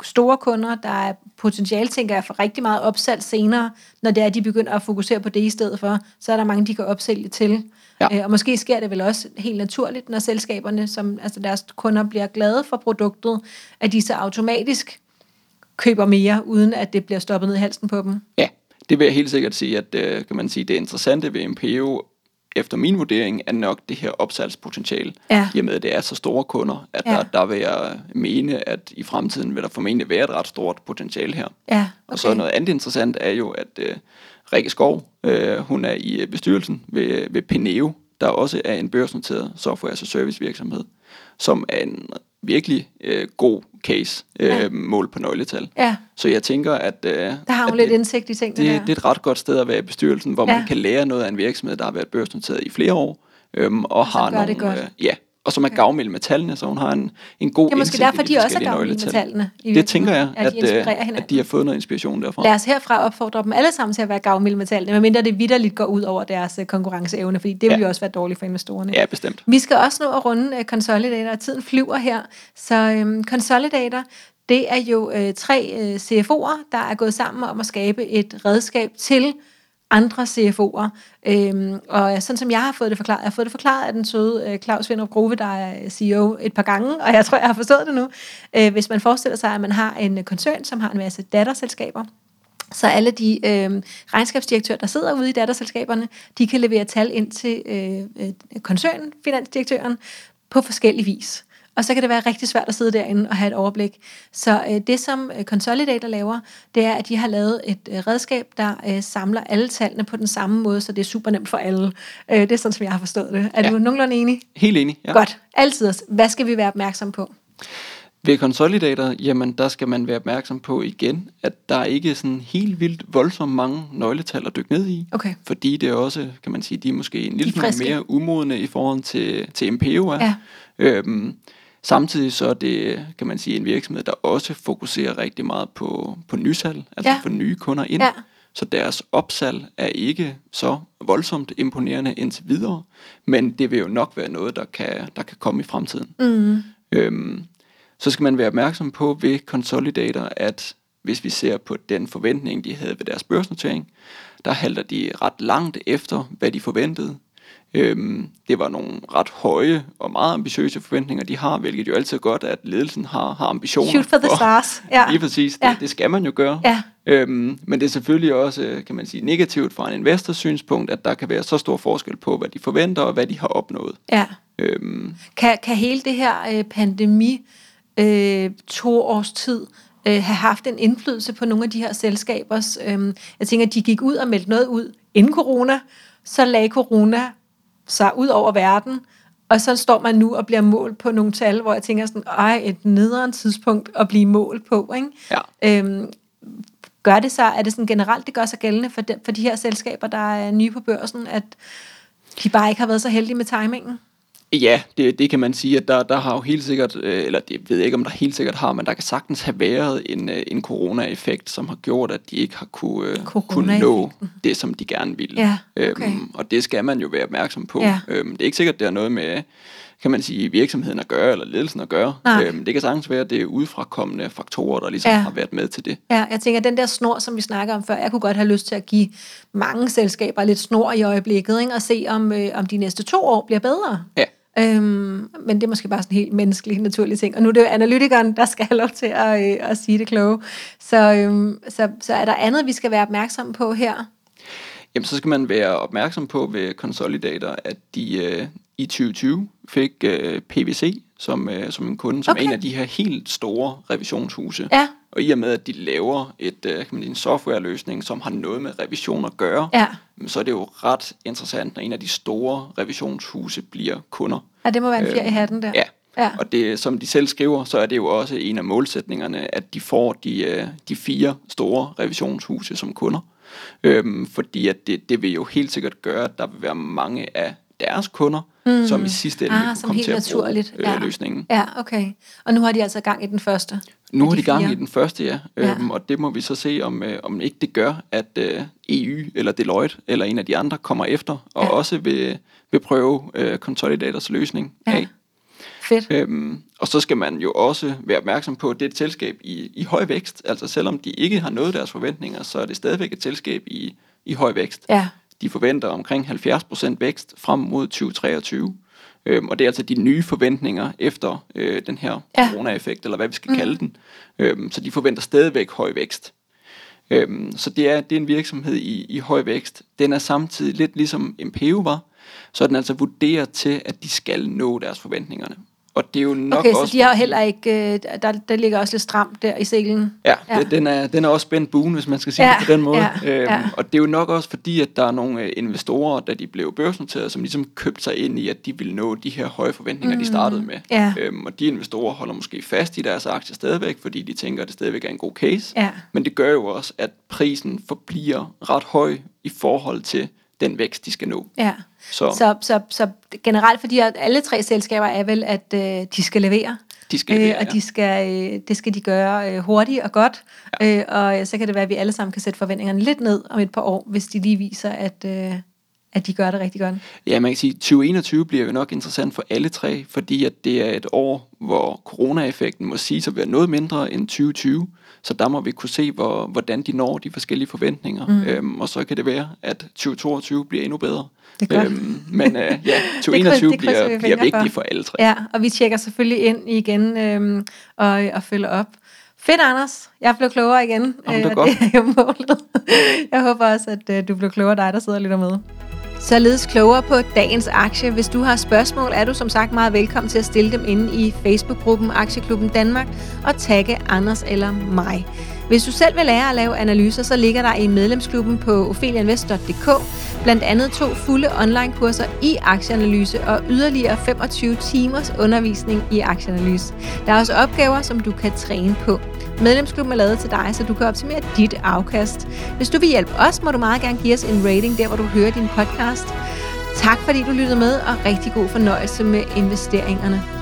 Speaker 1: store kunder, der er potentiale, tænker jeg, for rigtig meget opsalg senere, når det er, at de begynder at fokusere på det i stedet for, så er der mange, de kan opsælge til.
Speaker 2: Ja.
Speaker 1: Øh, og måske sker det vel også helt naturligt, når selskaberne, som, altså deres kunder bliver glade for produktet, at de så automatisk køber mere, uden at det bliver stoppet ned i halsen på dem.
Speaker 2: Ja, det vil jeg helt sikkert sige, at øh, kan man sige, det interessante ved MPO, efter min vurdering, er nok det her opsalgspotentiale.
Speaker 1: Ja.
Speaker 2: I og med, at det er så store kunder, at
Speaker 1: Ja.
Speaker 2: der, der vil jeg mene, at i fremtiden vil der formentlig være et ret stort potentiale her.
Speaker 1: Ja, okay.
Speaker 2: Og så noget andet interessant er jo, at øh, Rikke Skov, øh, hun er i øh, bestyrelsen ved, ved Peneo, der også er en børsnoteret software as a service virksomhed, som er en virkelig øh, god case øh,
Speaker 1: Ja.
Speaker 2: mål på nøgletal.
Speaker 1: Ja,
Speaker 2: Så jeg tænker, at, øh,
Speaker 1: der har hun
Speaker 2: at
Speaker 1: lidt
Speaker 2: det,
Speaker 1: indsigt i tingene
Speaker 2: det,
Speaker 1: der.
Speaker 2: det er et ret godt sted at være i bestyrelsen, hvor
Speaker 1: Ja.
Speaker 2: man kan lære noget af en virksomhed, der har været børsnoteret i flere år, øhm, og
Speaker 1: som
Speaker 2: har nogle. Øh, ja, og som er gavmild med tallene, så hun har en, en god
Speaker 1: Det er måske
Speaker 2: indsigt
Speaker 1: derfor,
Speaker 2: i
Speaker 1: de også er gavmilde med tallene.
Speaker 2: Det tænker jeg, at,
Speaker 1: at de
Speaker 2: øh,
Speaker 1: inspirerer hinanden.
Speaker 2: at de har fået noget inspiration derfra.
Speaker 1: Lad os herfra opfordre dem alle sammen til at være gavmilde med tallene, medmindre det vidderligt går ud over deres øh, konkurrenceevne, fordi det vil
Speaker 2: Ja.
Speaker 1: jo også være dårligt for investorerne.
Speaker 2: Ja, bestemt.
Speaker 1: Vi skal også nå at runde uh, Consolidator, og tiden flyver her. Så um, Consolidator, det er jo uh, tre uh, CFO'er, der er gået sammen om at skabe et redskab til andre CFO'er. Øhm, og sådan som jeg har fået det forklaret, jeg har fået det forklaret af den søde øh, Claus Vindrup Grove, der er CEO et par gange, og jeg tror, jeg har forstået det nu. Øh, hvis man forestiller sig, at man har en koncern, som har en masse datterselskaber, så alle de øh, regnskabsdirektører, der sidder ude i datterselskaberne, de kan levere tal ind til øh, øh, koncernen, finansdirektøren, på forskellig vis. Og så kan det være rigtig svært at sidde derinde og have et overblik. Så øh, det, som øh, Consolidator laver, det er, at de har lavet et øh, redskab, der øh, samler alle tallene på den samme måde, så det er super nemt for alle. Øh, det er sådan, som jeg har forstået det. Er ja. du nogenlunde enig?
Speaker 2: Helt enig, ja.
Speaker 1: Godt. Altid. Hvad skal vi være opmærksom på?
Speaker 2: Ved Consolidator, jamen der skal man være opmærksom på igen, at der ikke er sådan helt vildt voldsomt mange nøgletal at dykke ned i.
Speaker 1: Okay.
Speaker 2: Fordi det er også, kan man sige, de er måske en lille smule mere umodne i forhold til, til MPO er.
Speaker 1: Ja.
Speaker 2: Øhm, samtidig så er det, kan man sige, en virksomhed, der også fokuserer rigtig meget på, på nysalg, altså
Speaker 1: Ja.
Speaker 2: for nye kunder ind.
Speaker 1: Ja.
Speaker 2: Så deres opsalg er ikke så voldsomt imponerende indtil videre, men det vil jo nok være noget, der kan, der kan komme i fremtiden.
Speaker 1: Mm.
Speaker 2: Øhm, så skal man være opmærksom på ved Consolidator, at hvis vi ser på den forventning, de havde ved deres børsnotering, der halter de ret langt efter, hvad de forventede. Øhm, det var nogle ret høje og meget ambitiøse forventninger, de har, hvilket jo altid er godt, at ledelsen har, har ambitioner.
Speaker 1: Shoot for the stars. Ja.
Speaker 2: Lige præcis, det,
Speaker 1: Ja.
Speaker 2: det skal man jo gøre.
Speaker 1: Ja.
Speaker 2: Øhm, men det er selvfølgelig også, øh, kan man sige, negativt fra en investors synspunkt, at der kan være så stor forskel på, hvad de forventer og hvad de har opnået.
Speaker 1: ja.
Speaker 2: Øhm,
Speaker 1: Kan, kan hele det her øh, pandemi øh, to års tid øh, have haft en indflydelse på nogle af de her selskabers... Øh, jeg tænker, de gik ud og meldte noget ud inden corona, så lagde corona sig ud over verden, og så står man nu og bliver målt på nogle tal, hvor jeg tænker sådan, ej, et nederen tidspunkt at blive målt på, ikke?
Speaker 2: ja.
Speaker 1: Øhm, gør det så, er det sådan generelt, det gør sig gældende for de, for de her selskaber, der er nye på børsen, at de bare ikke har været så heldige med timingen?
Speaker 2: Ja, det, det kan man sige, at der, der har jo helt sikkert, øh, eller det ved jeg ikke, om der helt sikkert har, men der kan sagtens have været en, øh, en corona-effekt, som har gjort, at de ikke har kunne, øh, kunne nå det, som de gerne ville.
Speaker 1: Ja, okay.
Speaker 2: øhm, og det skal man jo være opmærksom på.
Speaker 1: Ja.
Speaker 2: Øhm, det er ikke sikkert, det har noget med, kan man sige, virksomheden at gøre, eller ledelsen at gøre.
Speaker 1: Nej.
Speaker 2: Øhm, det kan sagtens være, at det er udefrakommende faktorer, der ligesom
Speaker 1: Ja.
Speaker 2: har været med til det.
Speaker 1: Ja, jeg tænker, den der snor, som vi snakker om før, jeg kunne godt have lyst til at give mange selskaber lidt snor i øjeblikket, ikke? og se, om, øh, om de næste to år bliver bedre.
Speaker 2: Ja.
Speaker 1: Øhm, men det er måske bare sådan en helt menneskelig, naturlig ting. Og nu er det jo analytikeren, der skal have lov til at, øh, at sige det kloge. Så, øhm, så, så er der andet, vi skal være opmærksom på her?
Speaker 2: Jamen, så skal man være opmærksom på ved Consolidator, at de øh, i 2020 fik øh, PVC som, øh, som en kunde, som
Speaker 1: Okay.
Speaker 2: okay. en af de her helt store revisionshuse.
Speaker 1: Ja,
Speaker 2: Og i og med, at de laver et, øh, kan man sige, en softwareløsning, som har noget med revision at gøre,
Speaker 1: ja.
Speaker 2: så er det jo ret interessant, når en af de store revisionshuse bliver kunder.
Speaker 1: ja det må være en fjer i hatten der.
Speaker 2: Ja.
Speaker 1: Ja.
Speaker 2: Og det, som de selv skriver, så er det jo også en af målsætningerne, at de får de, øh, de fire store revisionshuse som kunder. Øhm, fordi at det, det vil jo helt sikkert gøre, at der vil være mange af deres kunder, mm. som i sidste ende
Speaker 1: Ah,
Speaker 2: vil kunne
Speaker 1: som
Speaker 2: komme
Speaker 1: helt
Speaker 2: til at
Speaker 1: naturligt,
Speaker 2: bruge
Speaker 1: ja.
Speaker 2: øh, løsningen.
Speaker 1: Ja, okay. Og nu har de altså gang i den første.
Speaker 2: Nu har de gang i den første, ja.
Speaker 1: Ja.
Speaker 2: Øhm, og det må vi så se, om, øh, om ikke det gør, at øh, EU eller Deloitte eller en af de andre kommer efter, og
Speaker 1: Ja.
Speaker 2: også vil, vil prøve øh, Consolidators løsning
Speaker 1: Ja.
Speaker 2: af.
Speaker 1: Fedt.
Speaker 2: Øhm, og så skal man jo også være opmærksom på, at det er et selskab i, i høj vækst. Altså selvom de ikke har nået deres forventninger, så er det stadigvæk et selskab i, i høj vækst.
Speaker 1: Ja,
Speaker 2: De forventer omkring 70% vækst frem mod 2023. Øhm, og det er altså de nye forventninger efter øh, den her
Speaker 1: Ja.
Speaker 2: corona-effekt, eller hvad vi skal mm. kalde den. Øhm, så de forventer stadigvæk høj vækst. Øhm, så det er, det er en virksomhed i, i høj vækst. Den er samtidig lidt ligesom MPO var, så den altså vurderet til, at de skal nå deres forventningerne. Og det er jo nok
Speaker 1: okay,
Speaker 2: også...
Speaker 1: så de har heller ikke, øh, der, der ligger også lidt stramt der i selen.
Speaker 2: Ja,
Speaker 1: Ja.
Speaker 2: Det, den, er, den er også spændt buen, hvis man skal sige
Speaker 1: Ja,
Speaker 2: ja, det på den måde.
Speaker 1: ja,
Speaker 2: øhm,
Speaker 1: ja.
Speaker 2: Og det er jo nok også fordi, at der er nogle øh, investorer, da de blev børsnoteret, som ligesom købte sig ind i, at de ville nå de her høje forventninger, mm. de startede med.
Speaker 1: Ja.
Speaker 2: Øhm, og de investorer holder måske fast i deres aktier stadigvæk, fordi de tænker, at det stadigvæk er en god case.
Speaker 1: Ja.
Speaker 2: Men det gør jo også, at prisen forbliver ret høj i forhold til den vækst, de skal nå.
Speaker 1: Ja.
Speaker 2: Så,
Speaker 1: Så, så, så generelt for de her, alle tre selskaber er vel, at øh, de skal levere.
Speaker 2: de skal levere,
Speaker 1: øh, og de skal, øh, det skal de gøre øh, hurtigt og godt. Ja. Øh, og så kan det være, at vi alle sammen kan sætte forventningerne lidt ned om et par år, hvis de lige viser, at, øh, at de gør det rigtig godt?
Speaker 2: Ja, man kan sige, at 2021 bliver jo nok interessant for alle tre, fordi at det er et år, hvor coronaeffekten må sige at være noget mindre end 2020. Så der må vi kunne se, hvor, hvordan de når de forskellige forventninger. Mm. Øhm, og så kan det være, at 2022 bliver endnu bedre.
Speaker 1: Det er godt. Øhm,
Speaker 2: men øh, ja, 2021 det, det bliver, bliver vigtigt for alle tre.
Speaker 1: Ja, og vi tjekker selvfølgelig ind igen øhm, og, og følger op. Fedt, Anders. Jeg blev klogere igen.
Speaker 2: Jamen, det er godt.
Speaker 1: Det er jo målet. Jeg håber også, at øh, du blev klogere, dig der sidder og lytter med. Således klogere på dagens aktie. Hvis du har spørgsmål, er du som sagt meget velkommen til at stille dem inde i Facebook-gruppen Aktieklubben Danmark og tagge Anders eller mig. Hvis du selv vil lære at lave analyser, så ligger der i medlemsklubben på ophelianvest.dk blandt andet to fulde online-kurser i aktieanalyse og yderligere 25 timers undervisning i aktieanalyse. Der er også opgaver, som du kan træne på. Medlemsklubben er lavet til dig, så du kan optimere dit afkast. Hvis du vil hjælpe os, må du meget gerne give os en rating der, hvor du hører din podcast. Tak fordi du lyttede med, og rigtig god fornøjelse med investeringerne.